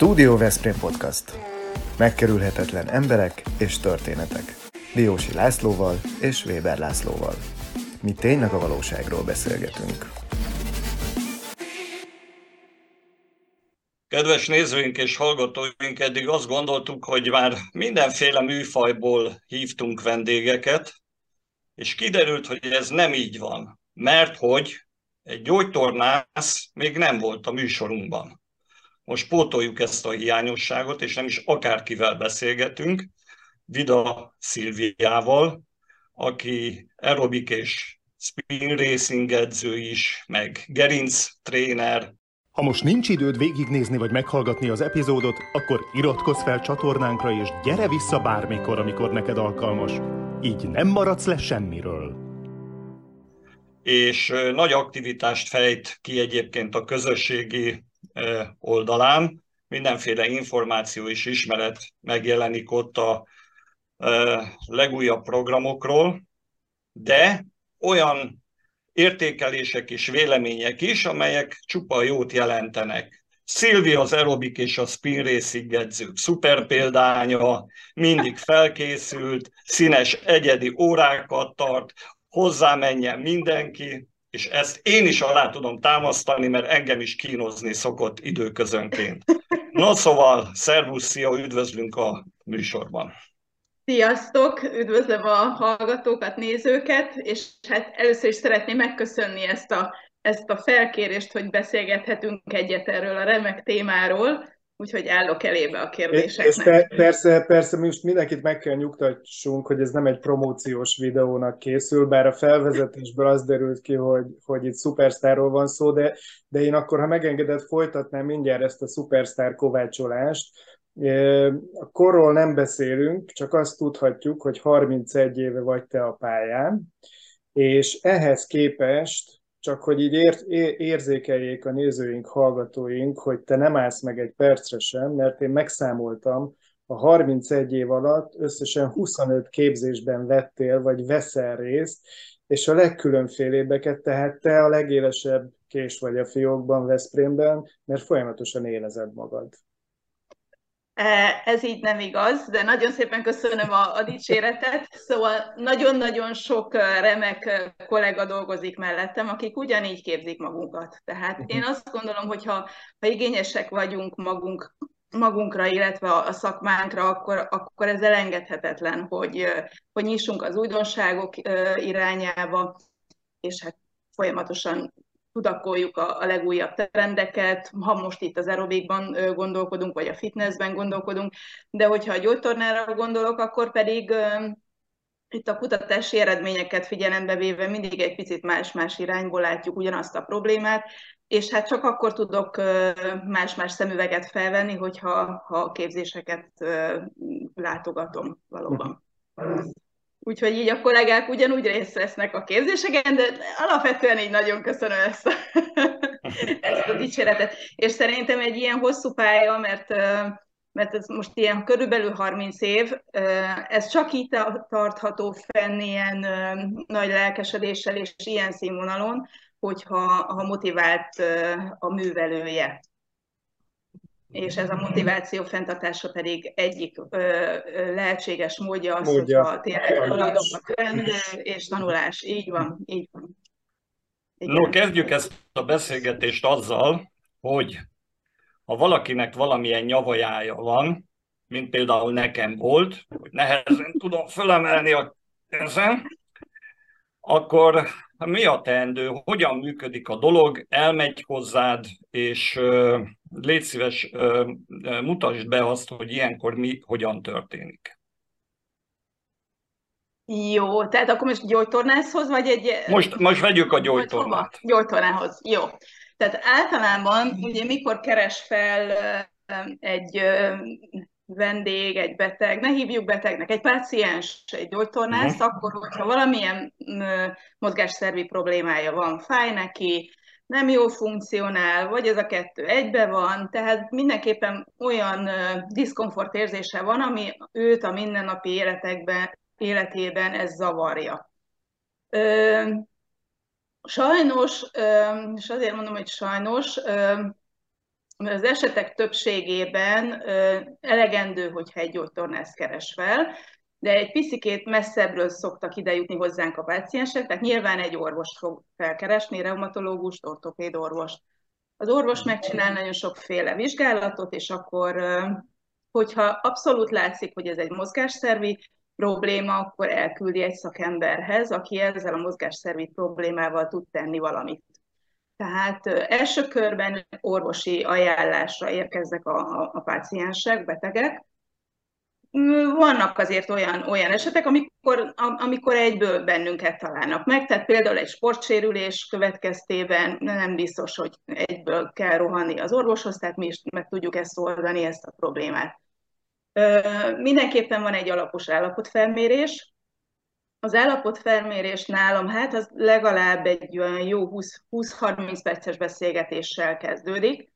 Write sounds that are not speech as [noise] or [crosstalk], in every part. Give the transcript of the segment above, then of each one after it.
Studio Veszprém Podcast. Megkerülhetetlen emberek és történetek. Diósi Lászlóval és Weber Lászlóval. Mi tényleg a valóságról beszélgetünk. Kedves nézőink és hallgatóink, eddig azt gondoltuk, hogy már mindenféle műfajból hívtunk vendégeket, és kiderült, hogy ez nem így van, mert hogy egy gyógytornász még nem volt a műsorunkban. Most pótoljuk ezt a hiányosságot, és nem is akárkivel beszélgetünk, Vida Szilviával, aki aerobik és spin racing edző is, meg gerinc tréner. Ha most nincs időd végignézni vagy meghallgatni az epizódot, akkor iratkozz fel csatornánkra, és gyere vissza bármikor, amikor neked alkalmas. Így nem maradsz le semmiről. És nagy aktivitást fejt ki egyébként a közösségi oldalán. Mindenféle információ és ismeret megjelenik ott a legújabb programokról, de olyan értékelések és vélemények is, amelyek csupa jót jelentenek. Szilvi az aerobik és a spin racing edzők szuper példánya, mindig felkészült, színes egyedi órákat tart, hozzá menjen mindenki, és ezt én is alá tudom támasztani, mert engem is kínozni szokott időközönként. No szóval, szervusz, szia, üdvözlünk a műsorban. Sziasztok, üdvözlöm a hallgatókat, nézőket, és hát először is szeretném megköszönni ezt a, ezt a felkérést, hogy beszélgethetünk egyet erről a remek témáról úgyhogy állok elébe a kérdéseknek. És persze, persze most mindenkit meg kell nyugtassunk, hogy ez nem egy promóciós videónak készül, bár a felvezetésből az derült ki, hogy, hogy itt szupersztárról van szó, de, de én akkor, ha megengedett, folytatnám mindjárt ezt a szupersztár kovácsolást. A korról nem beszélünk, csak azt tudhatjuk, hogy 31 éve vagy te a pályán, és ehhez képest csak hogy így ér, érzékeljék a nézőink, hallgatóink, hogy te nem állsz meg egy percre sem, mert én megszámoltam, a 31 év alatt összesen 25 képzésben vettél, vagy veszel részt, és a legkülönfélébbeket, tehát te a legélesebb kés vagy a fiókban, Veszprémben, mert folyamatosan élezed magad. E, ez így nem igaz, de nagyon szépen köszönöm a, a dicséretet. Szóval nagyon-nagyon sok e, remek e, kollega dolgozik mellettem, akik ugyanígy képzik magunkat. Tehát mhm. én azt gondolom, hogy ha, ha igényesek vagyunk magunk, magunkra, illetve a szakmánkra, akkor, akkor ez elengedhetetlen, hogy, hogy nyissunk az újdonságok irányába, és hát folyamatosan tudakoljuk a, a legújabb trendeket, ha most itt az aerobikban gondolkodunk, vagy a fitnessben gondolkodunk, de hogyha a gyógytornára gondolok, akkor pedig itt a kutatási eredményeket figyelembe véve mindig egy picit más-más irányból látjuk ugyanazt a problémát, és hát csak akkor tudok más-más szemüveget felvenni, hogyha ha a képzéseket látogatom valóban. Úgyhogy így a kollégák ugyanúgy részt vesznek a képzéseken, de alapvetően így nagyon köszönöm ezt a, [laughs] ezt a dicséretet. És szerintem egy ilyen hosszú pálya, mert, mert ez most ilyen körülbelül 30 év, ez csak így tartható fenn ilyen nagy lelkesedéssel és ilyen színvonalon, hogyha ha motivált a művelője és ez a motiváció fenntartása pedig egyik ö, ö, lehetséges módja az, módja. hogyha tényleg haladok a trend és tanulás. Így van, így van. Igen. No, kezdjük ezt a beszélgetést azzal, hogy ha valakinek valamilyen nyavajája van, mint például nekem volt, hogy nehezen tudom fölemelni a kezem, akkor mi a teendő, hogyan működik a dolog, elmegy hozzád, és légy szíves, mutasd be azt, hogy ilyenkor mi hogyan történik. Jó, tehát akkor most gyógytornászhoz, vagy egy... Most, most vegyük a gyógytornát. Gyógytornához, jó. Tehát általában, ugye mikor keres fel egy vendég, egy beteg, ne hívjuk betegnek, egy páciens, egy gyógytornász, uh-huh. akkor, hogyha valamilyen mozgásszervi problémája van, fáj neki, nem jó funkcionál, vagy ez a kettő egybe van, tehát mindenképpen olyan diszkomfort érzése van, ami őt a mindennapi életekben, életében ez zavarja. Sajnos, és azért mondom, hogy sajnos, ö, az esetek többségében elegendő, hogyha egy gyógytornász keres fel, de egy piszikét messzebbről szoktak idejutni hozzánk a páciensek, tehát nyilván egy orvos fog felkeresni, reumatológust, ortopéd orvost. Az orvos megcsinál nagyon sokféle vizsgálatot, és akkor, hogyha abszolút látszik, hogy ez egy mozgásszervi probléma, akkor elküldi egy szakemberhez, aki ezzel a mozgásszervi problémával tud tenni valamit. Tehát első körben orvosi ajánlásra érkeznek a, a, a páciensek, betegek. Vannak azért olyan, olyan esetek, amikor, amikor egyből bennünket találnak meg, tehát például egy sportsérülés következtében nem biztos, hogy egyből kell rohanni az orvoshoz, tehát mi is meg tudjuk ezt oldani, ezt a problémát. Mindenképpen van egy alapos állapotfelmérés, az állapotfelmérés nálam, hát az legalább egy olyan jó 20-30 perces beszélgetéssel kezdődik,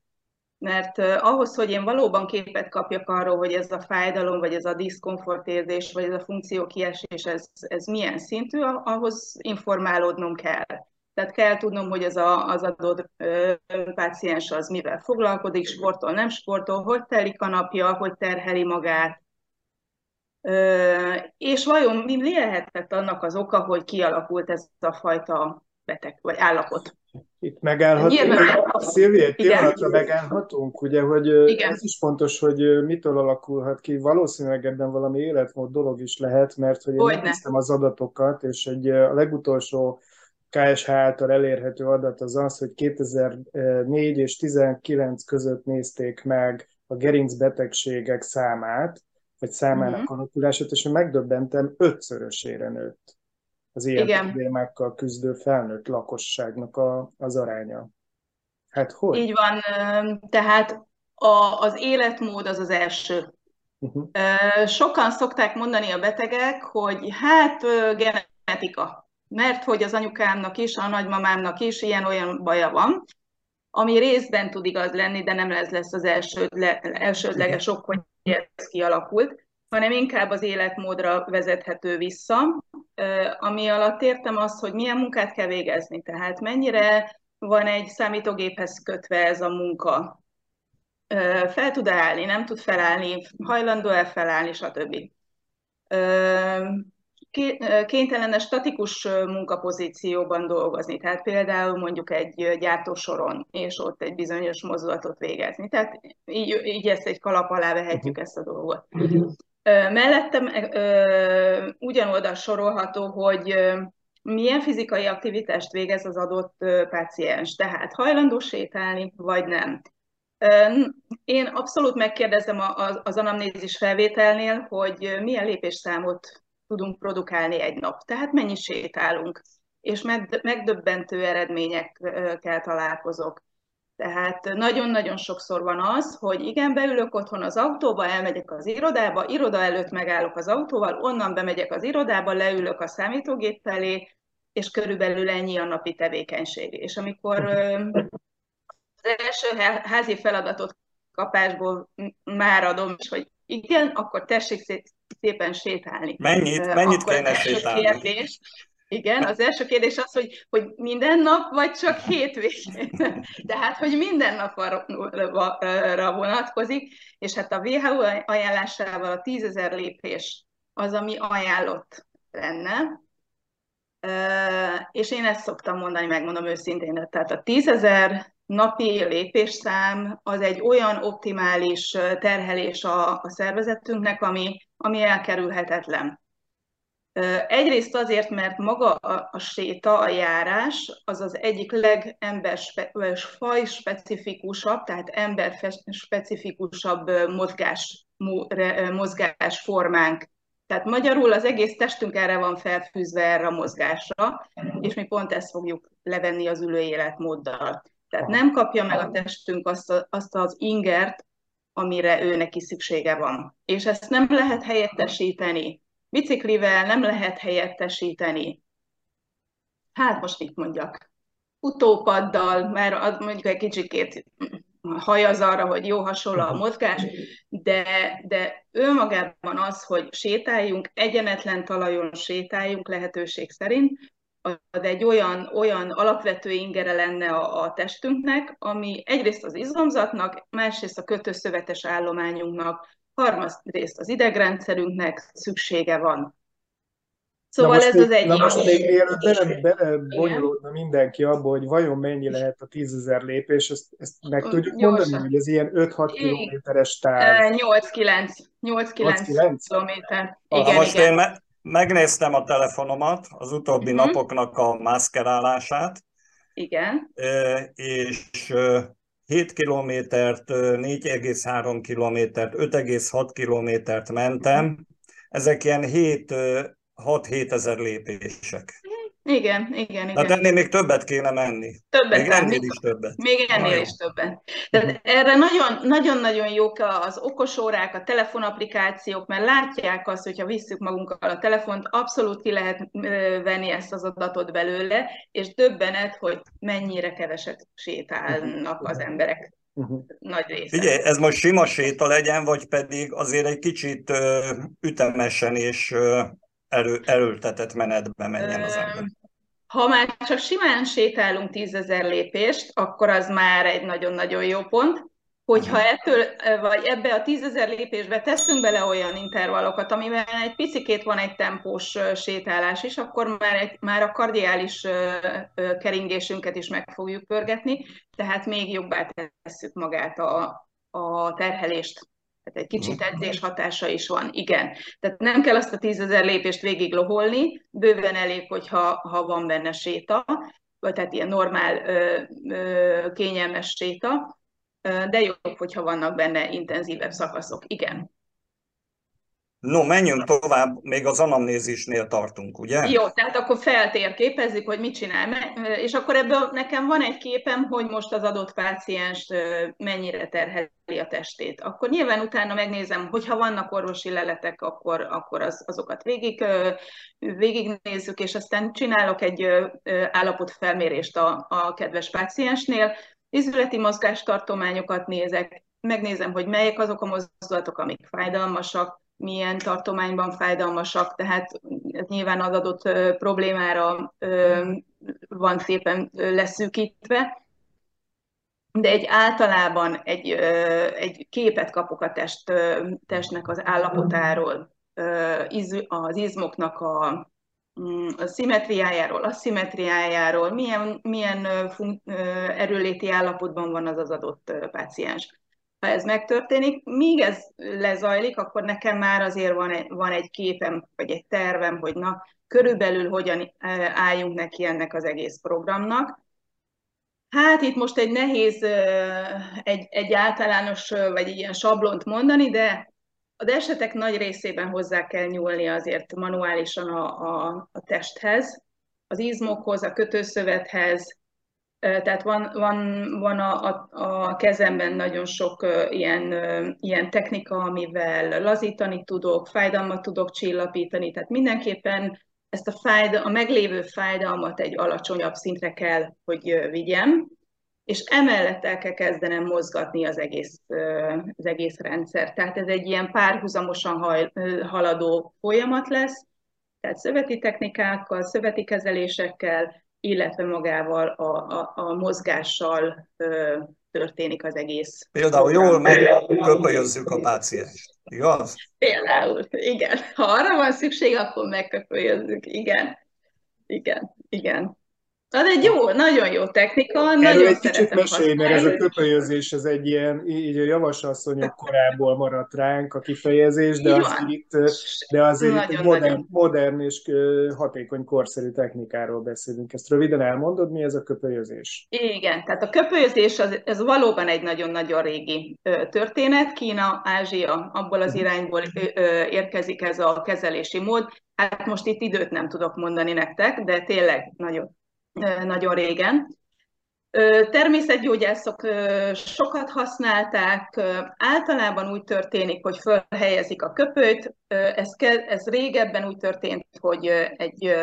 mert ahhoz, hogy én valóban képet kapjak arról, hogy ez a fájdalom, vagy ez a diszkomfortérzés, vagy ez a funkció kiesés, ez, ez milyen szintű, ahhoz informálódnom kell. Tehát kell tudnom, hogy az, a, az adott ö, páciens az mivel foglalkozik, sportol, nem sportol, hogy telik a napja, hogy terheli magát, és vajon mi lehetett annak az oka, hogy kialakult ez a fajta beteg vagy állapot? Itt megállhatunk. Szilvi, egy pillanatra megállhatunk, ugye, hogy Igen. ez is fontos, hogy mitől alakulhat ki. Valószínűleg ebben valami életmód dolog is lehet, mert hogy én megnéztem az adatokat, és egy a legutolsó KSH által elérhető adat az az, hogy 2004 és 19 között nézték meg a gerincbetegségek számát, vagy számának uh-huh. alakulását, és én megdöbbentem, ötszörösére nőtt az ilyen Igen. problémákkal küzdő felnőtt lakosságnak a, az aránya. Hát hogy? Így van, tehát a, az életmód az az első. Uh-huh. Sokan szokták mondani a betegek, hogy hát genetika, mert hogy az anyukámnak is, a nagymamámnak is ilyen-olyan baja van, ami részben tud igaz lenni, de nem ez lesz az első, le, elsődleges ok, hogy ez kialakult, hanem inkább az életmódra vezethető vissza, ami alatt értem azt, hogy milyen munkát kell végezni, tehát mennyire van egy számítógéphez kötve ez a munka. Fel tud állni, nem tud felállni, hajlandó-e felállni, stb. Kénytelen statikus munkapozícióban dolgozni, tehát például mondjuk egy gyártósoron, és ott egy bizonyos mozdulatot végezni. Tehát így, így ezt egy kalap alá vehetjük ezt a dolgot. Mellettem ugyanoda sorolható, hogy milyen fizikai aktivitást végez az adott páciens, tehát hajlandó sétálni, vagy nem. Én abszolút megkérdezem az anamnézis felvételnél, hogy milyen lépésszámot tudunk produkálni egy nap, tehát mennyi sétálunk, és megdöbbentő eredményekkel találkozok. Tehát nagyon-nagyon sokszor van az, hogy igen, beülök otthon az autóba, elmegyek az irodába, iroda előtt megállok az autóval, onnan bemegyek az irodába, leülök a számítógép felé, és körülbelül ennyi a napi tevékenység. És amikor az első házi feladatot kapásból már adom, és hogy igen, akkor tessék szépen sétálni. Mennyit, mennyit kéne sétálni? Kérdés, igen, az első kérdés az, hogy, hogy minden nap, vagy csak hétvégén. [laughs] Tehát, hogy minden napra vonatkozik, és hát a WHO ajánlásával a 10 ezer lépés az, ami ajánlott lenne. És én ezt szoktam mondani, megmondom őszintén, tehát a 10 ezer napi lépésszám az egy olyan optimális terhelés a, a szervezetünknek, ami, ami elkerülhetetlen. Egyrészt azért, mert maga a, a séta, a járás, az az egyik legember faj specifikusabb, tehát ember specifikusabb mozgás, mozgásformánk. Tehát magyarul az egész testünk erre van felfűzve erre a mozgásra, és mi pont ezt fogjuk levenni az ülő életmóddal. Tehát nem kapja meg a testünk azt, a, azt az ingert, amire ő neki szüksége van. És ezt nem lehet helyettesíteni Biciklivel nem lehet helyettesíteni. Hát most itt mondjak. Utópaddal, mert az mondjuk egy kicsikét hajaz arra, hogy jó hasonló a mozgás, de, de önmagában az, hogy sétáljunk, egyenetlen talajon sétáljunk lehetőség szerint, ad egy olyan, olyan alapvető ingere lenne a, a testünknek, ami egyrészt az izomzatnak, másrészt a kötőszövetes állományunknak, harmadrészt az idegrendszerünknek szüksége van. Szóval ez még, az egyik. Na most még mielőtt bele, bele bonyolódna mindenki abba, hogy vajon mennyi lehet a tízezer lépés, ezt, ezt meg tudjuk Gyorsan. mondani, hogy ez ilyen 5-6 kilométeres táv. 8-9 8-9 kilométer. Igen, most igen. én me- megnéztem a telefonomat, az utóbbi Mhm. napoknak a mászkerálását, Igen. és 7 kilométert, ö, 4,3 kilométert, 5,6 kilométert mentem. Ezek ilyen 7, 6-7 ezer lépések. Igen, igen, igen. ennél még többet kéne menni. Többet Még ennél is többet. Még ennél Nagyon. is többen. Tehát erre nagyon- nagyon-nagyon jók az okosórák, a telefonapplikációk, mert látják azt, hogyha visszük magunkkal a telefont, abszolút ki lehet venni ezt az adatot belőle, és döbbenet, hogy mennyire keveset sétálnak az emberek Uh-huh. nagy része. Figyelj, ez most sima séta legyen, vagy pedig azért egy kicsit ütemesen és erő, erőltetett menetbe menjen az ember. Ha már csak simán sétálunk tízezer lépést, akkor az már egy nagyon-nagyon jó pont. Hogyha ettől, vagy ebbe a tízezer lépésbe teszünk bele olyan intervallokat, amiben egy picikét van egy tempós sétálás is, akkor már, egy, már a kardiális keringésünket is meg fogjuk pörgetni, tehát még jobbá tesszük magát a, a terhelést. Tehát egy kicsit edzés hatása is van, igen. Tehát nem kell azt a tízezer lépést végig loholni, bőven elég, hogyha ha van benne séta, vagy tehát ilyen normál, ö, ö, kényelmes séta, de jobb, hogyha vannak benne intenzívebb szakaszok, igen. No, menjünk tovább, még az anamnézisnél tartunk, ugye? Jó, tehát akkor feltérképezzük, hogy mit csinál, és akkor ebből nekem van egy képem, hogy most az adott páciens mennyire terheli a testét. Akkor nyilván utána megnézem, hogyha vannak orvosi leletek, akkor, akkor az, azokat végig, végignézzük, és aztán csinálok egy állapotfelmérést a, a kedves páciensnél, izületi mozgástartományokat nézek, megnézem, hogy melyek azok a mozdulatok, amik fájdalmasak, milyen tartományban fájdalmasak, tehát ez nyilván az adott problémára van szépen leszűkítve, de egy általában egy, egy képet kapok a test, testnek az állapotáról, az izmoknak a, mm, a szimmetriájáról, aszimmetriájáról, milyen, milyen ö, erőléti állapotban van az az adott páciens ha ez megtörténik, míg ez lezajlik, akkor nekem már azért van egy, van egy képem, vagy egy tervem, hogy na, körülbelül hogyan eh, álljunk neki ennek az egész programnak. Hát itt most egy nehéz, eh, egy, egy általános, eh, vagy ilyen sablont mondani, de az esetek nagy részében hozzá kell nyúlni azért manuálisan a, a, a testhez, az izmokhoz, a kötőszövethez, tehát van, van, van a, a, a kezemben nagyon sok ilyen, ilyen technika, amivel lazítani tudok, fájdalmat tudok csillapítani, tehát mindenképpen ezt a, fájd, a meglévő fájdalmat egy alacsonyabb szintre kell, hogy vigyem, és emellett el kell kezdenem mozgatni az egész, az egész rendszer. Tehát ez egy ilyen párhuzamosan haladó folyamat lesz, tehát szöveti technikákkal, szöveti kezelésekkel, illetve magával a, a, a mozgással ö, történik az egész. Például jól megköpölyözzük a pácienst, igaz? Például, igen. Ha arra van szükség, akkor megköpölyözzük, igen. Igen, igen. Az egy jó, nagyon jó technika, Erről nagyon egy kicsit mesélj, mert ez a köpölyözés, ez egy ilyen, így a javasasszonyok korából maradt ránk a kifejezés, de van. itt, de azért itt egy Nagyon, modern, nagyon. modern és hatékony, korszerű technikáról beszélünk. Ezt röviden elmondod, mi ez a köpölyözés? Igen, tehát a köpölyözés az, ez valóban egy nagyon-nagyon régi történet. Kína, Ázsia, abból az irányból érkezik ez a kezelési mód. Hát most itt időt nem tudok mondani nektek, de tényleg nagyon, nagyon régen. Természetgyógyászok sokat használták, általában úgy történik, hogy fölhelyezik a köpőt. Ez, ez régebben úgy történt, hogy egy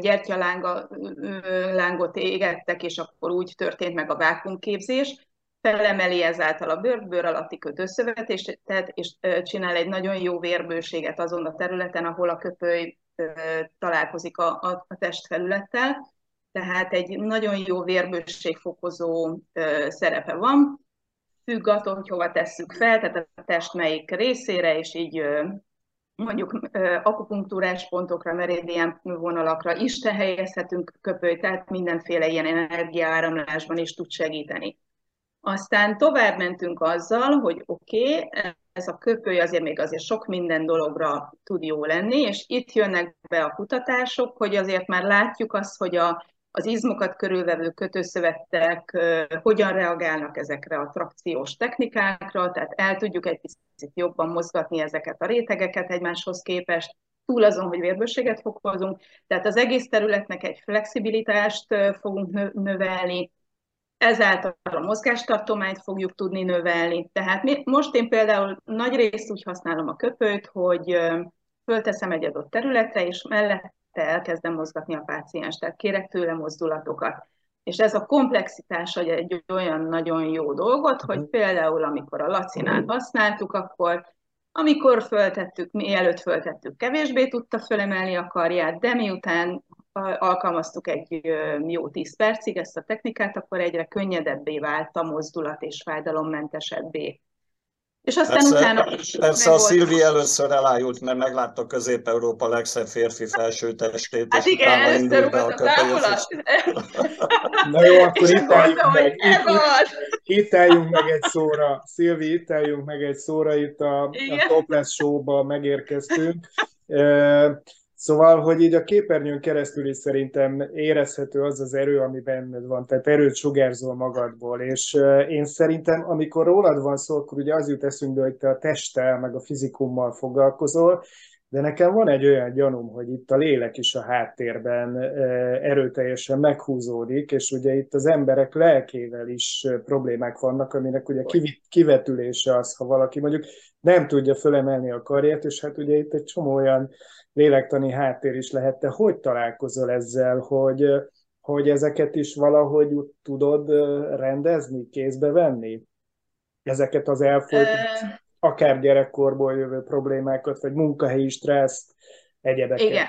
gyertyalángot égettek, és akkor úgy történt meg a vákumképzés. Felemeli ezáltal a bőr, bőr alatti kötőszövet, és, tehát, és csinál egy nagyon jó vérbőséget azon a területen, ahol a köpőly találkozik a, a testfelülettel, tehát egy nagyon jó vérbőségfokozó szerepe van, függ attól, hogy hova tesszük fel, tehát a test melyik részére, és így mondjuk akupunktúrás pontokra, meridian vonalakra is te helyezhetünk köpőt, tehát mindenféle ilyen energiaáramlásban is tud segíteni. Aztán tovább mentünk azzal, hogy oké, okay, ez a köpőj azért még azért sok minden dologra tud jó lenni, és itt jönnek be a kutatások, hogy azért már látjuk azt, hogy a, az izmokat körülvevő kötőszövetek hogyan reagálnak ezekre a trakciós technikákra, tehát el tudjuk egy picit jobban mozgatni ezeket a rétegeket egymáshoz képest, túl azon, hogy vérbőséget fokozunk, tehát az egész területnek egy flexibilitást fogunk növelni, ezáltal a mozgástartományt fogjuk tudni növelni. Tehát most én például nagy részt úgy használom a köpőt, hogy fölteszem egy adott területre, és mellette elkezdem mozgatni a páciens, tehát kérek tőle mozdulatokat. És ez a komplexitás egy olyan nagyon jó dolgot, hogy mhm. például amikor a lacinát használtuk, akkor amikor föltettük, mielőtt föltettük, kevésbé tudta fölemelni a karját, de miután alkalmaztuk egy jó 10 percig ezt a technikát, akkor egyre könnyedebbé vált a mozdulat és fájdalommentesebbé. És aztán persze, utána Persze a Szilvi először elájult, mert meglátta Közép-Európa legszebb férfi felső testét, hát és igen, utána indult be a köpenyes. [laughs] Na jó, akkor itt álljunk meg. Itt, itt álljunk meg egy szóra. Szilvi, itt álljunk meg egy szóra, itt a, a Topless Show-ba megérkeztünk. Szóval, hogy így a képernyőn keresztül is szerintem érezhető az az erő, ami benned van, tehát erőt sugárzol magadból, és én szerintem, amikor rólad van szó, akkor ugye az jut eszünkbe, hogy te a testtel, meg a fizikummal foglalkozol, de nekem van egy olyan gyanúm, hogy itt a lélek is a háttérben erőteljesen meghúzódik, és ugye itt az emberek lelkével is problémák vannak, aminek ugye kivetülése az, ha valaki mondjuk nem tudja fölemelni a karját, és hát ugye itt egy csomó olyan lélektani háttér is lehet. Te hogy találkozol ezzel, hogy, hogy ezeket is valahogy tudod rendezni, kézbe venni? Ezeket az elfolytott, akár gyerekkorból jövő problémákat, vagy munkahelyi stresszt, egyebeket. Igen.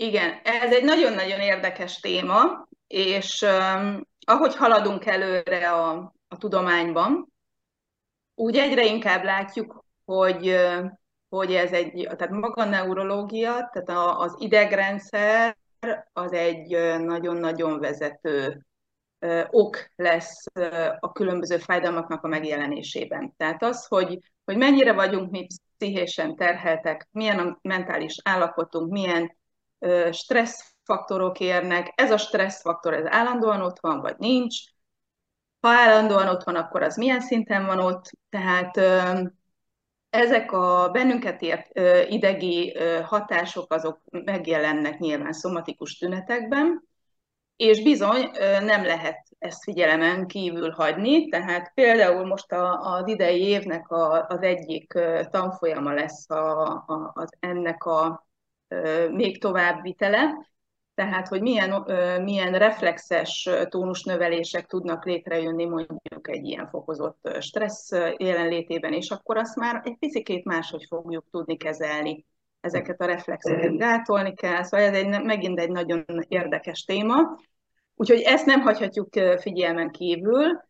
Igen, ez egy nagyon-nagyon érdekes téma, és um, ahogy haladunk előre a, a tudományban, úgy egyre inkább látjuk, hogy hogy ez egy, tehát maga a neurológia, tehát az idegrendszer az egy nagyon-nagyon vezető ok lesz a különböző fájdalmaknak a megjelenésében. Tehát az, hogy, hogy mennyire vagyunk mi pszichésen terheltek, milyen a mentális állapotunk, milyen stresszfaktorok érnek, ez a stresszfaktor, ez állandóan ott van, vagy nincs, ha állandóan ott van, akkor az milyen szinten van ott, tehát ezek a bennünket ért idegi hatások, azok megjelennek nyilván szomatikus tünetekben, és bizony nem lehet ezt figyelemen kívül hagyni, tehát például most a, az idei évnek a, az egyik tanfolyama lesz a, az ennek a még tovább vitele, tehát hogy milyen, milyen reflexes tónusnövelések tudnak létrejönni mondjuk egy ilyen fokozott stressz jelenlétében, és akkor azt már egy picit máshogy fogjuk tudni kezelni. Ezeket a reflexeket gátolni kell, szóval ez egy, megint egy nagyon érdekes téma. Úgyhogy ezt nem hagyhatjuk figyelmen kívül.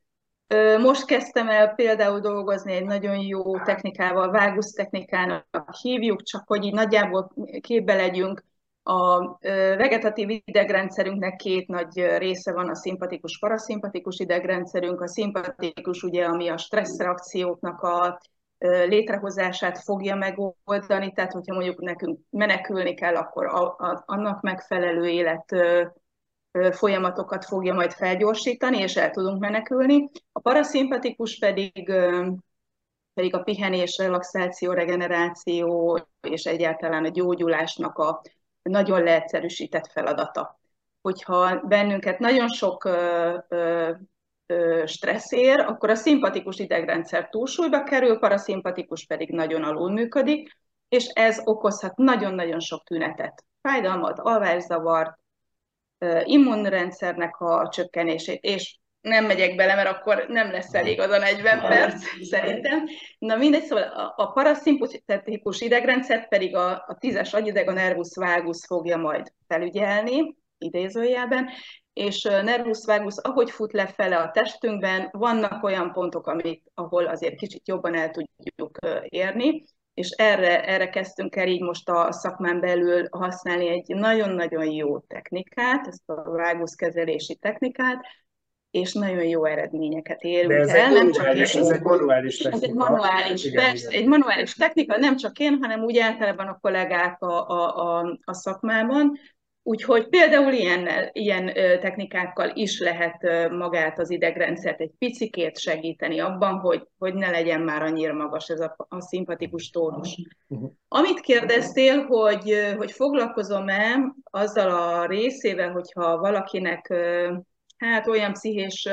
Most kezdtem el például dolgozni egy nagyon jó technikával, vágusz technikának hívjuk, csak hogy így nagyjából képbe legyünk, a vegetatív idegrendszerünknek két nagy része van, a szimpatikus, paraszimpatikus idegrendszerünk. A szimpatikus ugye, ami a stresszreakcióknak a létrehozását fogja megoldani, tehát hogyha mondjuk nekünk menekülni kell, akkor a, a, annak megfelelő élet folyamatokat fogja majd felgyorsítani, és el tudunk menekülni. A paraszimpatikus pedig pedig a pihenés, relaxáció, regeneráció és egyáltalán a gyógyulásnak a nagyon leegyszerűsített feladata. Hogyha bennünket nagyon sok ö, stressz ér, akkor a szimpatikus idegrendszer túlsúlyba kerül, paraszimpatikus pedig nagyon alul működik, és ez okozhat nagyon-nagyon sok tünetet. Fájdalmat, alvászavart, immunrendszernek a csökkenését, és nem megyek bele, mert akkor nem lesz elég az a 40 perc, szerintem. Na mindegy, szóval a, a paraszimpatikus idegrendszert pedig a, a tízes agyideg, a nervus vagus fogja majd felügyelni, idézőjelben, és nervus vagus, ahogy fut lefele a testünkben, vannak olyan pontok, amit, ahol azért kicsit jobban el tudjuk érni, és erre, erre kezdtünk el így most a szakmán belül használni egy nagyon-nagyon jó technikát, ezt a váguszkezelési technikát, és nagyon jó eredményeket érünk De ez el. Egy nem csak én, ez egy manuális technika. Ez egy manuális, igen, persze, igen. egy manuális technika, nem csak én, hanem úgy általában a kollégák a, a, a, a szakmában, Úgyhogy például ilyen, ilyen technikákkal is lehet magát az idegrendszert egy picikét segíteni abban, hogy, hogy ne legyen már annyira magas ez a, a szimpatikus tónus. Amit kérdeztél, hogy, hogy foglalkozom-e azzal a részével, hogyha valakinek hát olyan pszichés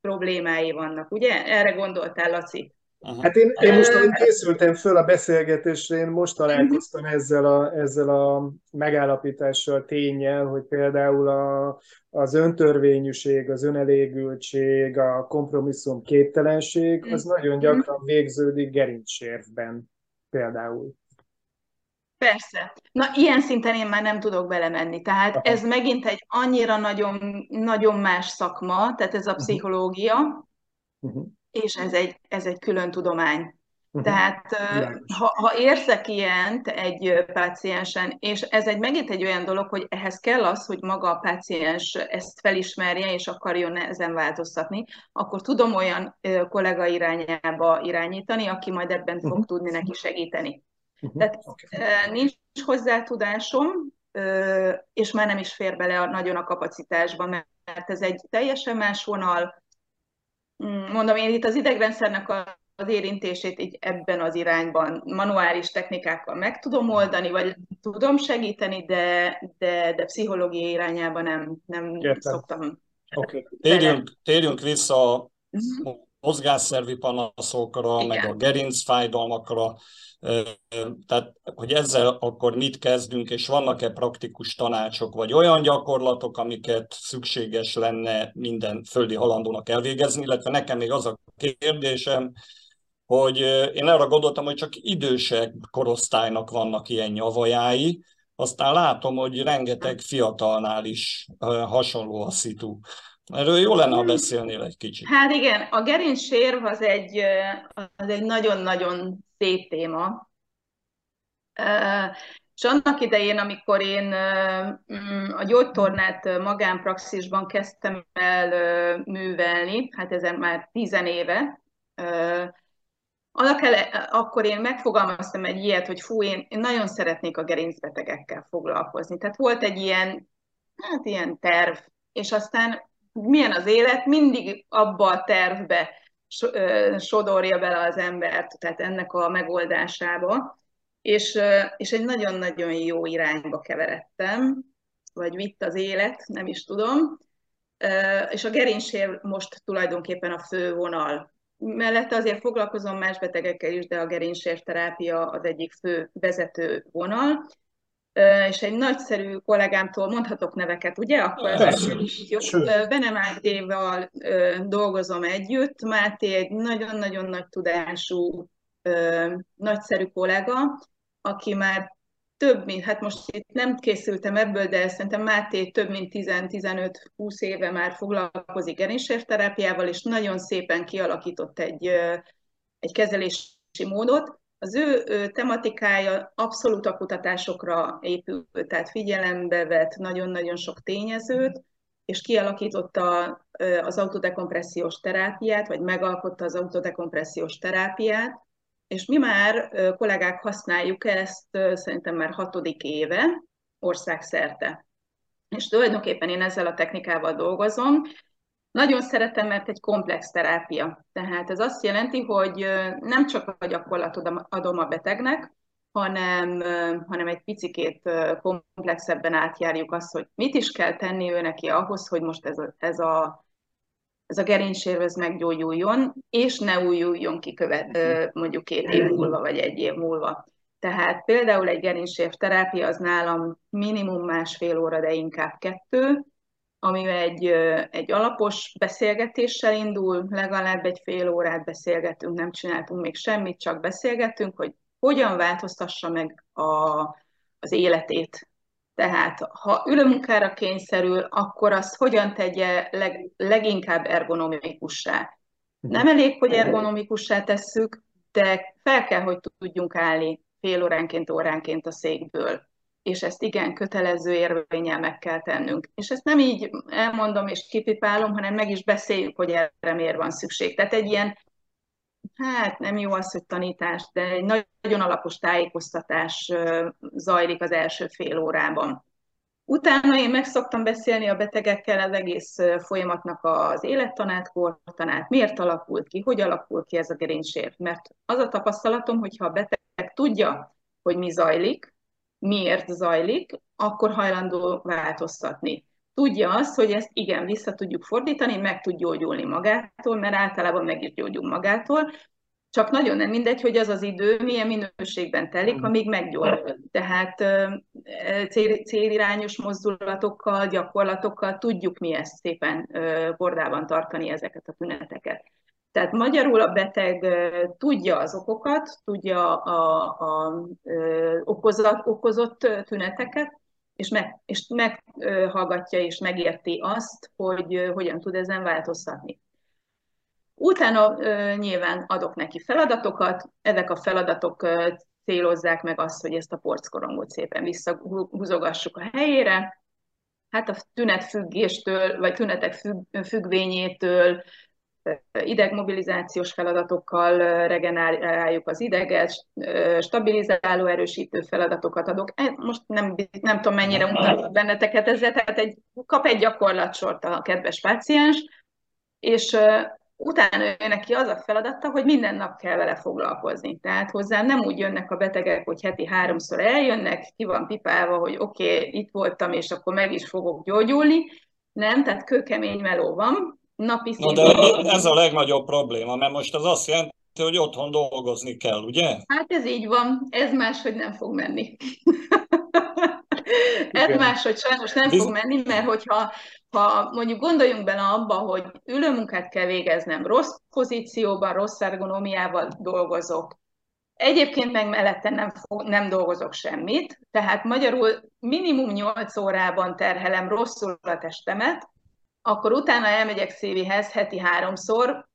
problémái vannak, ugye? Erre gondoltál, Laci? Aha. Hát én, én most, ahogy készültem föl a beszélgetésre, én most találkoztam ezzel a, ezzel a megállapítással, tényel, hogy például a, az öntörvényűség, az önelégültség, a kompromisszum képtelenség, az nagyon mhm. gyakran végződik gerincsérvben például. Persze. Na, ilyen szinten én már nem tudok belemenni. Tehát Aha. ez megint egy annyira nagyon, nagyon más szakma, tehát ez a mhm. pszichológia, uh-huh és ez egy, ez egy külön tudomány. Uh-huh. Tehát ha, ha érzek ilyent egy páciensen, és ez egy megint egy olyan dolog, hogy ehhez kell az, hogy maga a páciens ezt felismerje, és akarjon ezen változtatni, akkor tudom olyan kollega irányába irányítani, aki majd ebben uh-huh. fog tudni neki segíteni. Uh-huh. Tehát okay. nincs hozzá tudásom, és már nem is fér bele nagyon a kapacitásba, mert ez egy teljesen más vonal, Mm, mondom, én itt az idegrendszernek a, az érintését így ebben az irányban manuális technikákkal meg tudom oldani, vagy tudom segíteni, de, de, de pszichológiai irányában nem, nem szoktam. Okay. Térjünk, térjünk vissza a. mozgásszervi panaszokra, Igen. meg a gerincfájdalmakra. Tehát, hogy ezzel akkor mit kezdünk, és vannak-e praktikus tanácsok, vagy olyan gyakorlatok, amiket szükséges lenne minden földi halandónak elvégezni, illetve nekem még az a kérdésem, hogy én arra gondoltam, hogy csak idősek korosztálynak vannak ilyen nyavajái, aztán látom, hogy rengeteg fiatalnál is hasonló a szitu. Erről jó lenne, ha beszélnél egy kicsit. Hát igen, a gerincsérv az egy, az egy nagyon-nagyon szép téma. És annak idején, amikor én mm, a gyógytornát magánpraxisban kezdtem el művelni, hát ezen már tizen éve, annak ele, akkor én megfogalmaztam egy ilyet, hogy fú, én, én nagyon szeretnék a gerincbetegekkel foglalkozni. Tehát volt egy ilyen, hát ilyen terv, és aztán milyen az élet, mindig abba a tervbe sodorja bele az embert, tehát ennek a megoldásába, és, és egy nagyon-nagyon jó irányba keveredtem, vagy vitt az élet, nem is tudom, és a gerincsér most tulajdonképpen a fő vonal. Mellette azért foglalkozom más betegekkel is, de a gerincsérterápia az egyik fő vezető vonal, és egy nagyszerű kollégámtól mondhatok neveket, ugye? Akkor ez is jó. Bene Mátéval dolgozom együtt. Máté egy nagyon-nagyon nagy tudású, nagyszerű kollega, aki már több mint, hát most itt nem készültem ebből, de szerintem Máté több mint 10-15-20 éve már foglalkozik gerincserterápiával, és nagyon szépen kialakított egy, egy kezelési módot, az ő tematikája abszolút a kutatásokra épül, tehát figyelembe vett nagyon-nagyon sok tényezőt, és kialakította az autodekompressziós terápiát, vagy megalkotta az autodekompressziós terápiát, és mi már kollégák használjuk ezt szerintem már hatodik éve országszerte. És tulajdonképpen én ezzel a technikával dolgozom, nagyon szeretem, mert egy komplex terápia. Tehát ez azt jelenti, hogy nem csak a gyakorlatot adom a betegnek, hanem, hanem egy picikét komplexebben átjárjuk azt, hogy mit is kell tenni ő neki ahhoz, hogy most ez a, ez a, ez a gerincsérvez meggyógyuljon, és ne újuljon ki követ, mondjuk két év múlva, vagy egy év múlva. Tehát például egy gerincsév terápia az nálam minimum másfél óra, de inkább kettő, ami egy, egy alapos beszélgetéssel indul, legalább egy fél órát beszélgetünk, nem csináltunk még semmit, csak beszélgetünk, hogy hogyan változtassa meg a, az életét. Tehát ha ülőmunkára kényszerül, akkor azt hogyan tegye leg, leginkább ergonomikussá. Nem elég, hogy ergonomikussá tesszük, de fel kell, hogy tudjunk állni fél óránként, óránként a székből és ezt igen kötelező érvényel meg kell tennünk. És ezt nem így elmondom és kipipálom, hanem meg is beszéljük, hogy erre miért van szükség. Tehát egy ilyen, hát nem jó az, hogy tanítás, de egy nagyon alapos tájékoztatás zajlik az első fél órában. Utána én meg szoktam beszélni a betegekkel az egész folyamatnak az élettanát, kortanát, miért alakult ki, hogy alakul ki ez a gerincsért. Mert az a tapasztalatom, hogyha a beteg tudja, hogy mi zajlik, miért zajlik, akkor hajlandó változtatni. Tudja azt, hogy ezt igen, vissza tudjuk fordítani, meg tud gyógyulni magától, mert általában meg is gyógyul magától, csak nagyon nem mindegy, hogy az az idő milyen minőségben telik, hmm. amíg meggyógyul. Tehát cél, célirányos mozdulatokkal, gyakorlatokkal tudjuk mi ezt szépen kordában tartani ezeket a tüneteket. Tehát magyarul a beteg tudja az okokat, tudja a, a, okozott tüneteket, és, meg, és meghallgatja és megérti azt, hogy hogyan tud ezen változtatni. Utána nyilván adok neki feladatokat, ezek a feladatok célozzák meg azt, hogy ezt a porckorongot szépen visszahúzogassuk a helyére. Hát a tünetfüggéstől, vagy tünetek függ, függvényétől, idegmobilizációs feladatokkal regeneráljuk az ideget, stabilizáló, erősítő feladatokat adok. E, most nem, nem tudom, mennyire mutatok benneteket ezzel, tehát egy, kap egy gyakorlatsort a kedves páciens, és utána ő neki az a feladata, hogy minden nap kell vele foglalkozni. Tehát hozzám nem úgy jönnek a betegek, hogy heti háromszor eljönnek, ki van pipálva, hogy oké, okay, itt voltam, és akkor meg is fogok gyógyulni. Nem, tehát kőkemény meló van, napi szinten. Na de ez a legnagyobb probléma, mert most az azt jelenti, hogy otthon dolgozni kell, ugye? Hát ez így van, ez máshogy nem fog menni. [laughs] ez máshogy sajnos nem fog menni, mert hogyha ha mondjuk gondoljunk bele abba, hogy ülőmunkát kell végeznem, rossz pozícióban, rossz ergonómiával dolgozok, Egyébként meg mellette nem, nem dolgozok semmit, tehát magyarul minimum 8 órában terhelem rosszul a testemet, akkor utána elmegyek szévihez heti háromszor,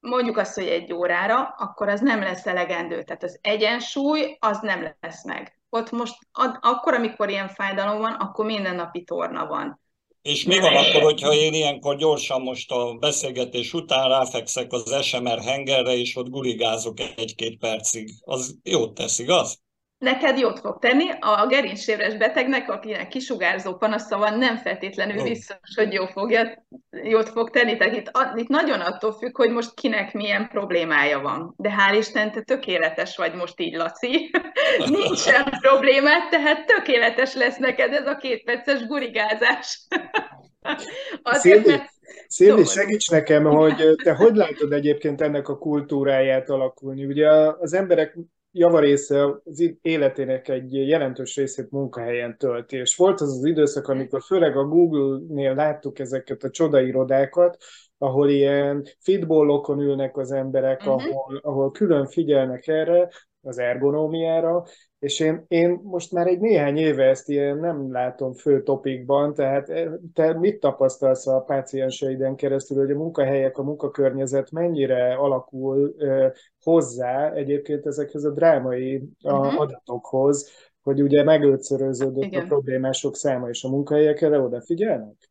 mondjuk azt, hogy egy órára, akkor az nem lesz elegendő. Tehát az egyensúly az nem lesz meg. Ott most ad, akkor, amikor ilyen fájdalom van, akkor mindennapi torna van. És mi van akkor, hogyha én ilyenkor gyorsan most a beszélgetés után ráfekszek az SMR hengerre, és ott gurigázok egy-két percig? Az jót tesz, igaz? Neked jót fog tenni. A gerincsérves betegnek, akinek kisugárzó panasza van, nem feltétlenül biztos, hogy jó fogja, jót fog tenni. Tehát itt, itt nagyon attól függ, hogy most kinek milyen problémája van. De hál' Isten, te tökéletes vagy most így, Laci. [laughs] Nincsen problémát, tehát tökéletes lesz neked ez a két perces gurigázás. [laughs] Azért, Szilvi, segíts nekem, hogy te hogy látod egyébként ennek a kultúráját alakulni? Ugye az emberek javarésze az életének egy jelentős részét munkahelyen tölti. És volt az az időszak, amikor főleg a Google-nél láttuk ezeket a csodairodákat, ahol ilyen fitballokon ülnek az emberek, uh-huh. ahol, ahol külön figyelnek erre, az ergonómiára, és én, én most már egy néhány éve ezt ilyen nem látom fő topikban, tehát eh, te mit tapasztalsz a pácienseiden keresztül, hogy a munkahelyek, a munkakörnyezet mennyire alakul eh, hozzá egyébként ezekhez a drámai uh-huh. adatokhoz, hogy ugye megötszöröződött Igen. a problémások száma, és a munkahelyek erre odafigyelnek?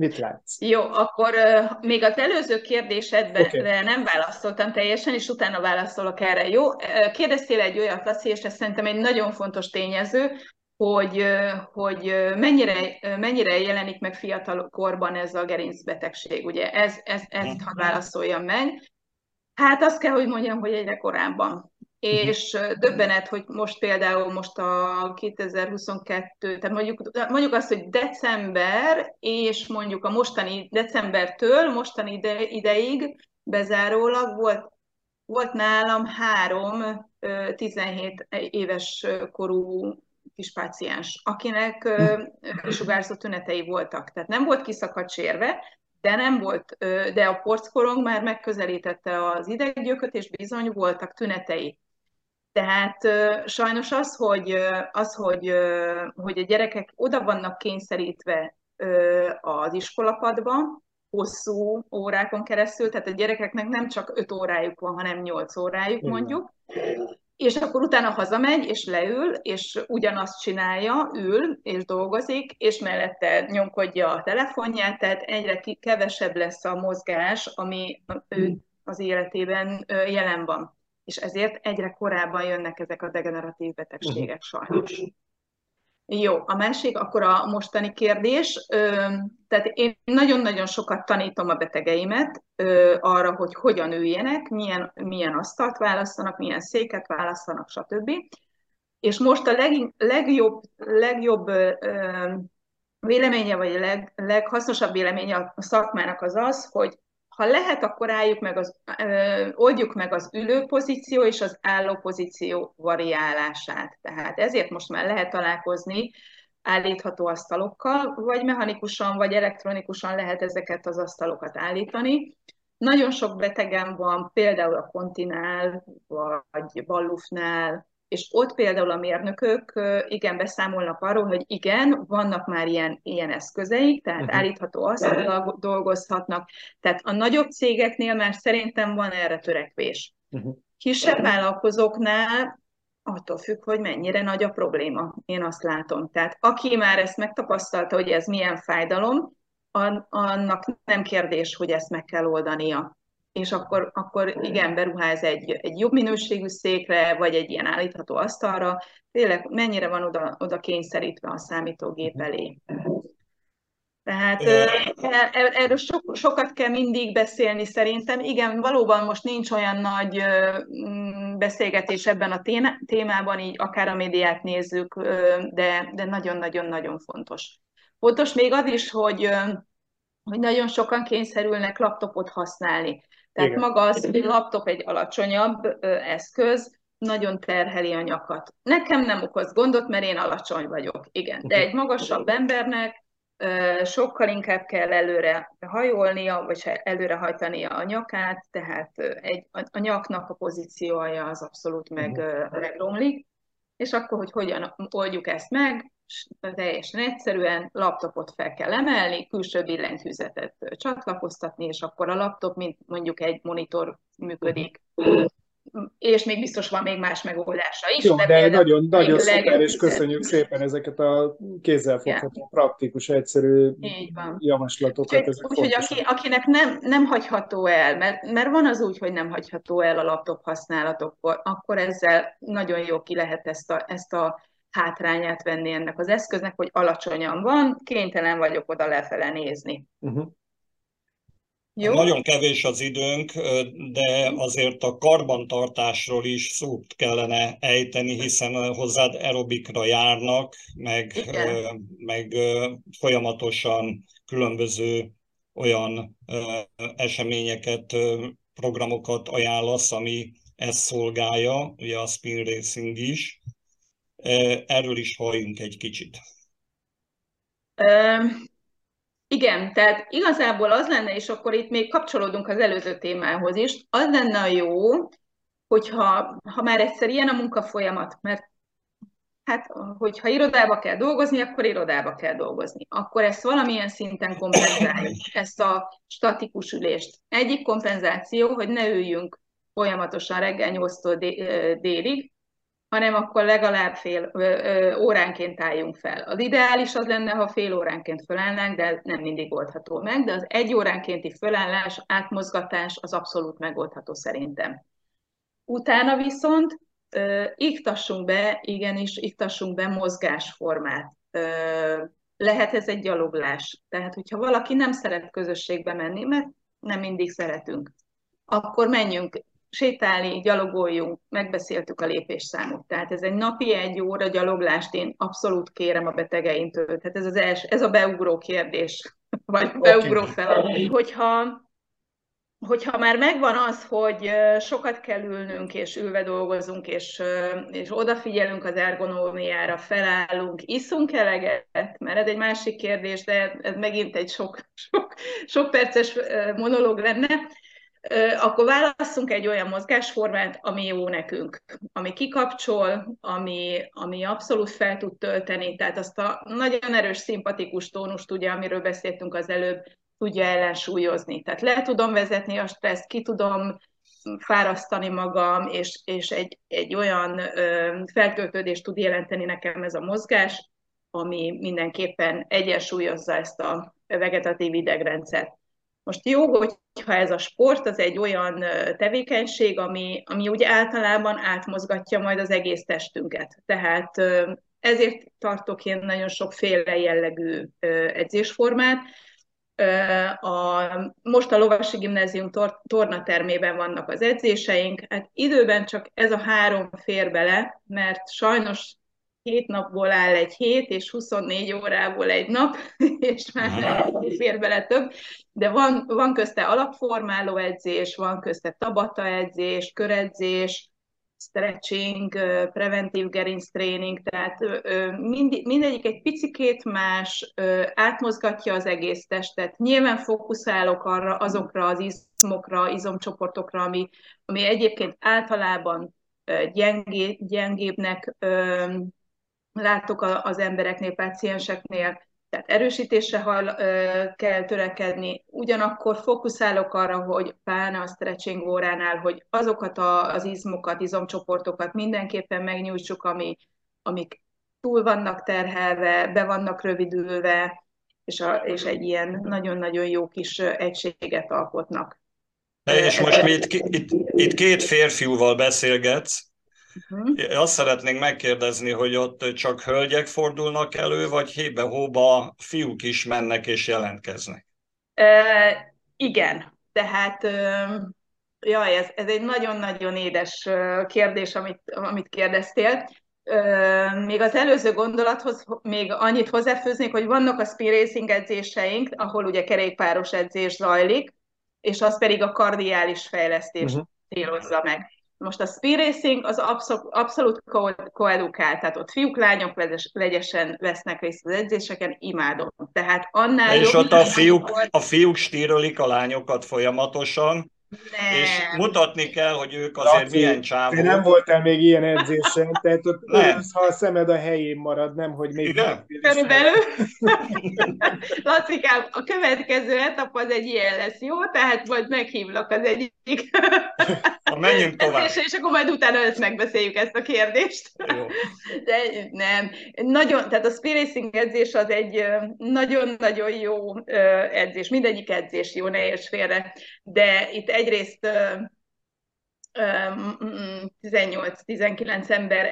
Mit látsz? Jó, akkor uh, még az előző kérdésedben okay. nem válaszoltam teljesen, és utána válaszolok erre. Jó, kérdeztél egy olyat, Laci, és ez szerintem egy nagyon fontos tényező, hogy, hogy mennyire, mennyire jelenik meg fiatal korban ez a gerincbetegség. Ugye ez, ez, ezt ha válaszoljam meg. Hát azt kell, hogy mondjam, hogy egyre korábban. Mhm. és döbbenet, hogy most például most a 2022, tehát mondjuk, mondjuk azt, hogy december, és mondjuk a mostani decembertől mostani ide, ideig bezárólag volt, volt nálam három 17 éves korú kis páciens, akinek kisugárzott tünetei voltak. Tehát nem volt kiszakadt sérve, de nem volt, de a porckorong már megközelítette az ideggyököt, és bizony voltak tünetei. Tehát sajnos az, hogy, az, hogy, hogy a gyerekek oda vannak kényszerítve az iskolapadba, hosszú órákon keresztül, tehát a gyerekeknek nem csak 5 órájuk van, hanem 8 órájuk mondjuk, és akkor utána hazamegy, és leül, és ugyanazt csinálja, ül, és dolgozik, és mellette nyomkodja a telefonját, tehát egyre kevesebb lesz a mozgás, ami ő az életében jelen van. És ezért egyre korábban jönnek ezek a degeneratív betegségek sajnos. Jó, a másik, akkor a mostani kérdés. Tehát én nagyon-nagyon sokat tanítom a betegeimet arra, hogy hogyan üljenek, milyen, milyen asztalt választanak, milyen széket választanak, stb. És most a leg, legjobb, legjobb véleménye, vagy a leg, leghasznosabb véleménye a szakmának az az, hogy ha lehet, akkor álljuk meg az, ö, oldjuk meg az ülő pozíció és az álló pozíció variálását. Tehát ezért most már lehet találkozni állítható asztalokkal, vagy mechanikusan, vagy elektronikusan lehet ezeket az asztalokat állítani. Nagyon sok betegem van, például a Kontinál, vagy Ballufnál, és ott például a mérnökök igen beszámolnak arról, hogy igen, vannak már ilyen, ilyen eszközeik, tehát uh-huh. állítható azt dolgozhatnak. Tehát a nagyobb cégeknél már szerintem van erre törekvés. Uh-huh. Kisebb vállalkozóknál attól függ, hogy mennyire nagy a probléma. Én azt látom. Tehát aki már ezt megtapasztalta, hogy ez milyen fájdalom, annak nem kérdés, hogy ezt meg kell oldania és akkor, akkor igen, beruház egy, egy jobb minőségű székre, vagy egy ilyen állítható asztalra, tényleg mennyire van oda, oda kényszerítve a számítógép mhm. elé. Tehát e, e, erről so, sokat kell mindig beszélni szerintem. Igen, valóban most nincs olyan nagy beszélgetés ebben a témában, így akár a médiát nézzük, de, de nagyon-nagyon-nagyon fontos. Fontos még az is, hogy, hogy nagyon sokan kényszerülnek laptopot használni. Tehát Igen. maga az, hogy laptop egy alacsonyabb ö, eszköz, nagyon terheli a nyakat. Nekem nem okoz gondot, mert én alacsony vagyok, igen. De egy magasabb embernek ö, sokkal inkább kell előre hajolnia, vagy előre hajtania a nyakát, tehát egy, a, a nyaknak a pozíciója az abszolút meg, megromlik. És akkor, hogy hogyan oldjuk ezt meg, teljesen egyszerűen laptopot fel kell emelni, külső billentyűzetet csatlakoztatni, és akkor a laptop, mint mondjuk egy monitor működik. És még biztos van még más megoldása is. Jó, de, de nagyon, nagyon szuper, és köszönjük szépen ezeket a kézzelfogható, yeah. praktikus, egyszerű javaslatokat. Úgyhogy aki, akinek nem, nem hagyható el, mert, mert van az úgy, hogy nem hagyható el a laptop használatokkor, akkor ezzel nagyon jó ki lehet ezt a, ezt a hátrányát venni ennek az eszköznek, hogy alacsonyan van, kénytelen vagyok oda lefele nézni. Uh-huh. Jó? Nagyon kevés az időnk, de azért a karbantartásról is szót kellene ejteni, hiszen hozzád aerobikra járnak, meg, meg folyamatosan különböző olyan eseményeket, programokat ajánlasz, ami ezt szolgálja, ugye a Spin Racing is. Erről is halljunk egy kicsit. Igen, tehát igazából az lenne, és akkor itt még kapcsolódunk az előző témához is, az lenne a jó, hogyha ha már egyszer ilyen a munkafolyamat, mert hát, hogyha irodába kell dolgozni, akkor irodába kell dolgozni. Akkor ezt valamilyen szinten kompenzáljuk, ezt a statikus ülést. Egyik kompenzáció, hogy ne üljünk folyamatosan reggel 8-tól délig, hanem akkor legalább fél ö, ö, óránként álljunk fel. Az ideális az lenne, ha fél óránként fölállnánk, de nem mindig oldható meg, de az egy óránkénti fölállás, átmozgatás az abszolút megoldható szerintem. Utána viszont ö, iktassunk be, igenis, iktassunk be mozgásformát. Ö, lehet ez egy gyaloglás. Tehát, hogyha valaki nem szeret közösségbe menni, mert nem mindig szeretünk, akkor menjünk sétálni, gyalogoljunk, megbeszéltük a lépésszámot. Tehát ez egy napi egy óra gyaloglást én abszolút kérem a betegeintől. Tehát ez, az els, ez a beugró kérdés, [laughs] vagy beugró feladat. Hogyha hogyha már megvan az, hogy sokat kell ülnünk, és ülve dolgozunk, és, és odafigyelünk az ergonómiára, felállunk, iszunk eleget, mert ez egy másik kérdés, de ez megint egy sok, [laughs] sok, sok perces monológ lenne, akkor válasszunk egy olyan mozgásformát, ami jó nekünk, ami kikapcsol, ami, ami abszolút fel tud tölteni, tehát azt a nagyon erős szimpatikus tónust, ugye, amiről beszéltünk az előbb, tudja ellensúlyozni. Tehát le tudom vezetni a stresszt, ki tudom fárasztani magam, és, és egy, egy olyan ö, feltöltődést tud jelenteni nekem ez a mozgás, ami mindenképpen egyensúlyozza ezt a vegetatív idegrendszert. Most jó, hogyha ez a sport, az egy olyan tevékenység, ami, ami úgy általában átmozgatja majd az egész testünket. Tehát ezért tartok én nagyon sokféle jellegű edzésformát. A, most a Lovasi Gimnázium tor, tornatermében vannak az edzéseink, hát időben csak ez a három fér bele, mert sajnos hét napból áll egy hét, és 24 órából egy nap, [laughs] és már nem fér bele több, de van, van közte alapformáló edzés, van közte tabata edzés, köredzés, stretching, preventív gerinctréning, tehát mind, mindegyik egy picikét más, átmozgatja az egész testet. Nyilván fókuszálok arra, azokra az izmokra, izomcsoportokra, ami, ami egyébként általában gyengé, gyengébbnek látok az embereknél, pácienseknél, tehát erősítésre hall, kell törekedni, ugyanakkor fókuszálok arra, hogy pláne a stretching óránál, hogy azokat a, az izmokat, izomcsoportokat mindenképpen megnyújtsuk, ami, amik túl vannak terhelve, be vannak rövidülve, és, a, és egy ilyen nagyon-nagyon jó kis egységet alkotnak. És most mi itt, itt, itt két férfiúval beszélgetsz, Uh-huh. Azt szeretnénk megkérdezni, hogy ott csak hölgyek fordulnak elő, vagy hébe-hóba fiúk is mennek és jelentkeznek? Uh, igen, tehát uh, jaj, ez, ez egy nagyon-nagyon édes kérdés, amit, amit kérdeztél. Uh, még az előző gondolathoz még annyit hozzáfőznék, hogy vannak a speed racing edzéseink, ahol ugye kerékpáros edzés zajlik, és az pedig a kardiális fejlesztést uh-huh. célozza meg. Most a speed racing az abszolút, abszolút koedukált, tehát ott fiúk, lányok legyesen vesznek részt az edzéseken, imádom. Tehát annál És ott a fiúk, a fiúk stírölik a lányokat folyamatosan, nem. És mutatni kell, hogy ők azért Laci, milyen csávok. Te nem voltál még ilyen edzésen, tehát ott örülsz, ha a szemed a helyén marad, nem, hogy még... Igen? Körülbelül. [laughs] Lacikám, a következő etap az egy ilyen lesz, jó? Tehát majd meghívlak az egyik. Ha menjünk tovább. És, és akkor majd utána ezt megbeszéljük ezt a kérdést. Jó. De nem. Nagyon, tehát a speed racing edzés az egy nagyon-nagyon jó edzés. Mindegyik edzés jó, ne érts félre. De itt egyrészt 18-19 ember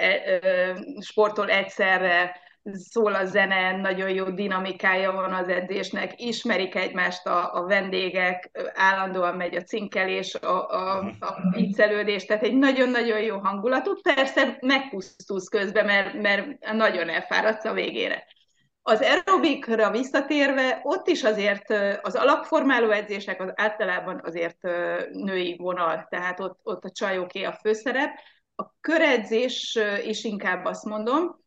sportol egyszerre, szól a zene, nagyon jó dinamikája van az edzésnek, ismerik egymást a, a vendégek, állandóan megy a cinkelés, a, a, a viccelődés, tehát egy nagyon-nagyon jó hangulatú. Persze megpusztulsz közben, mert, mert nagyon elfáradsz a végére. Az aerobikra visszatérve, ott is azért az alapformáló edzések az általában azért női vonal, tehát ott, ott a csajoké a főszerep. A köredzés is inkább azt mondom,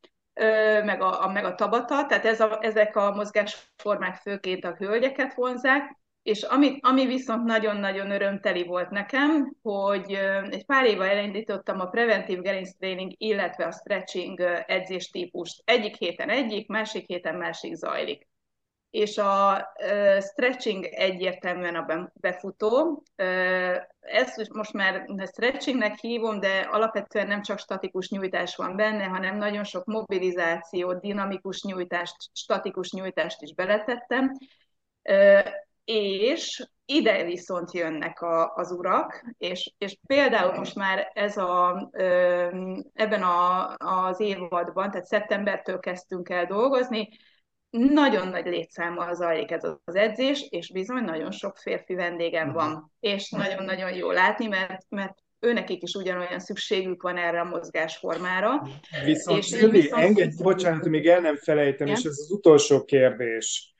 meg a, a, meg a tabata, tehát ez a, ezek a mozgásformák főként a hölgyeket vonzák, és ami, ami viszont nagyon-nagyon örömteli volt nekem, hogy egy pár éve elindítottam a preventív gerinctréning, illetve a stretching edzéstípust. Egyik héten egyik, másik héten másik zajlik. És a stretching egyértelműen a befutó. Ezt most már stretchingnek hívom, de alapvetően nem csak statikus nyújtás van benne, hanem nagyon sok mobilizáció, dinamikus nyújtást, statikus nyújtást is beletettem és ide viszont jönnek a, az urak, és, és például most már ez a, ebben a, az évadban, tehát szeptembertől kezdtünk el dolgozni, nagyon nagy létszámmal zajlik ez az edzés, és bizony nagyon sok férfi vendégem mhm. van, és nagyon-nagyon jó látni, mert, mert őnekik is ugyanolyan szükségük van erre a mozgásformára. Viszont, és Szilvi, viszont... engedj, bocsánat, még el nem felejtem, Igen? és ez az utolsó kérdés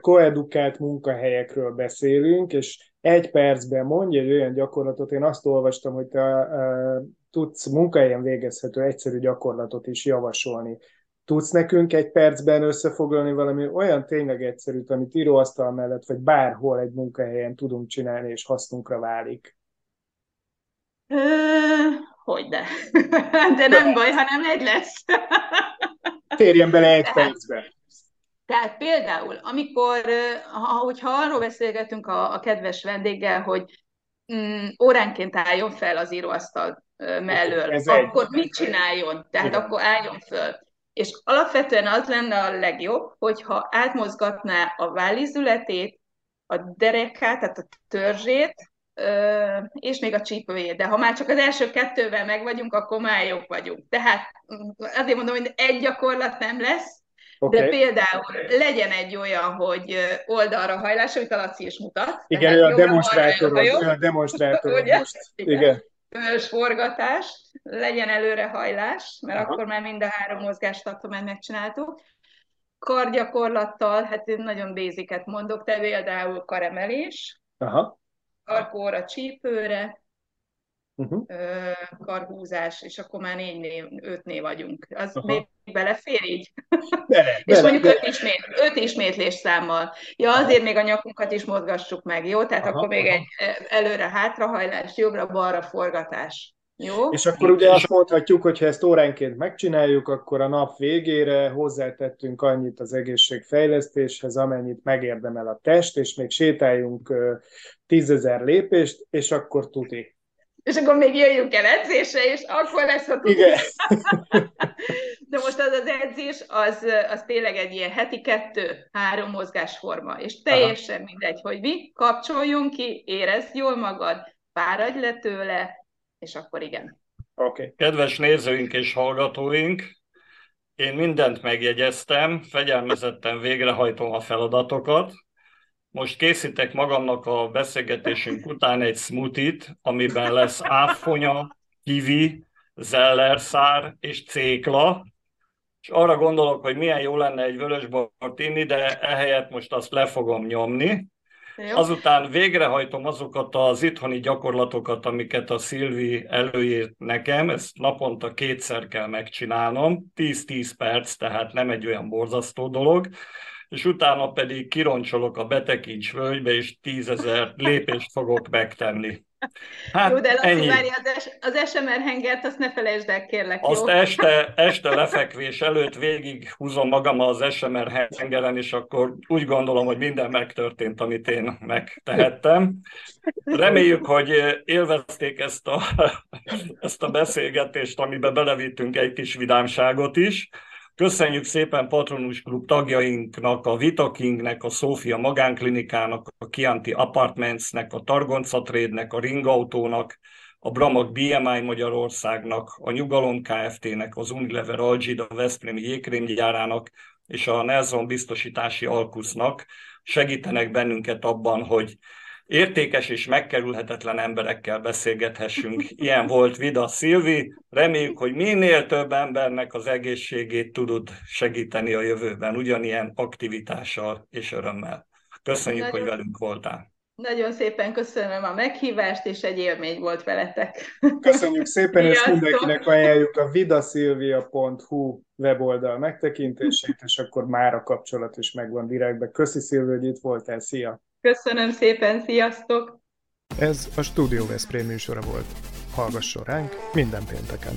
koedukált munkahelyekről beszélünk, és egy percben mondj egy olyan gyakorlatot, én azt olvastam, hogy te tudsz munkahelyen végezhető egyszerű gyakorlatot is javasolni. Tudsz nekünk egy percben összefoglalni valami olyan tényleg egyszerűt, amit íróasztal mellett, vagy bárhol egy munkahelyen tudunk csinálni, és hasznunkra válik? Hogy de. [laughs] De nem baj, hanem egy lesz. Térjen bele egy percbe. Tehát például, amikor, ha, hogyha arról beszélgetünk a, a kedves vendéggel, hogy mm, óránként álljon fel az íróasztal mellől, Ez akkor egy. mit csináljon? Tehát Igen. akkor álljon föl. És alapvetően az lenne a legjobb, hogyha átmozgatná a vállizületét, a derekát, tehát a törzsét, és még a csípőjét. De ha már csak az első kettővel meg vagyunk, akkor már jók vagyunk. Tehát mm, azért mondom, hogy egy gyakorlat nem lesz, Okay. De például legyen egy olyan, hogy oldalra hajlás, amit a Laci is mutat. Igen, a demonstrátor, a demonstrátor most. Igen. Igen. Forgatás, legyen előrehajlás, mert Aha. akkor már mind a három mozgást akkor már megcsináltuk. Kargyakorlattal, hát én nagyon béziket mondok, te például karemelés, Aha. karkóra csípőre, uh-huh. karhúzás, és akkor már négy ötnél vagyunk. Az uh-huh. még belefér így? Bele, [laughs] és bele, mondjuk bele. Öt, ismét, öt ismétlés számmal. Ja, azért még a nyakunkat is mozgassuk meg, jó? Tehát aha, akkor még aha. egy előre-hátrahajlás, jobbra-balra forgatás. Jó? És akkor ugye azt mondhatjuk, hogy ha ezt óránként megcsináljuk, akkor a nap végére hozzátettünk annyit az egészségfejlesztéshez, amennyit megérdemel a test, és még sétáljunk tízezer lépést, és akkor tuti és akkor még jöjjünk el edzésre, és akkor lesz a Igen. De most az az edzés, az, az tényleg egy ilyen heti kettő-három mozgásforma, és teljesen Aha. mindegy, hogy mi, kapcsoljon ki, érezd jól magad, fáradj le tőle, és akkor igen. Okay. Kedves nézőink és hallgatóink, én mindent megjegyeztem, fegyelmezetten végrehajtom a feladatokat, most készítek magamnak a beszélgetésünk után egy smoothie amiben lesz áfonya, kivi, zellerszár és cékla, és arra gondolok, hogy milyen jó lenne egy vörösbort inni, de ehelyett most azt le fogom nyomni. Jó. Azután végrehajtom azokat az itthoni gyakorlatokat, amiket a Szilvi előírt nekem, ezt naponta kétszer kell megcsinálnom, 10-10 perc, tehát nem egy olyan borzasztó dolog és utána pedig kironcsolok a Betekincs völgybe, és tízezer lépést fogok megtenni. Hát, jó, de Laci, ennyi. várj, az, az SMR hengert, azt ne felejtsd el, kérlek, Azt jó? este, [laughs] este lefekvés előtt végig húzom magam az SMR hengeren, és akkor úgy gondolom, hogy minden megtörtént, amit én megtehettem. Reméljük, hogy élvezték ezt a, [laughs] ezt a beszélgetést, amiben belevittünk egy kis vidámságot is. Köszönjük szépen Patronus Klub tagjainknak, a Vitakingnek, a Szófia Magánklinikának, a Kianti Apartmentsnek, a Targonca Trade-nek, a Ringautónak, a Bramag BMI Magyarországnak, a Nyugalom Kft-nek, az Unilever Algida Veszprémi jégkrémgyárának és a Nelson biztosítási Alkusznak. Segítenek bennünket abban, hogy értékes és megkerülhetetlen emberekkel beszélgethessünk. Ilyen volt Vida Szilvi. Reméljük, hogy minél több embernek az egészségét tudod segíteni a jövőben, ugyanilyen aktivitással és örömmel. Köszönjük, Nagyon... hogy velünk voltál. Nagyon szépen köszönöm a meghívást, és egy élmény volt veletek. Köszönjük szépen, és mindenkinek ajánljuk a vidaszilvia.hu weboldal megtekintését, és akkor már a kapcsolat is megvan direktbe. Köszi Szilvi, hogy itt voltál, szia! Köszönöm szépen, sziasztok! Ez a Studio Veszprém műsora volt. Hallgasson ránk minden pénteken!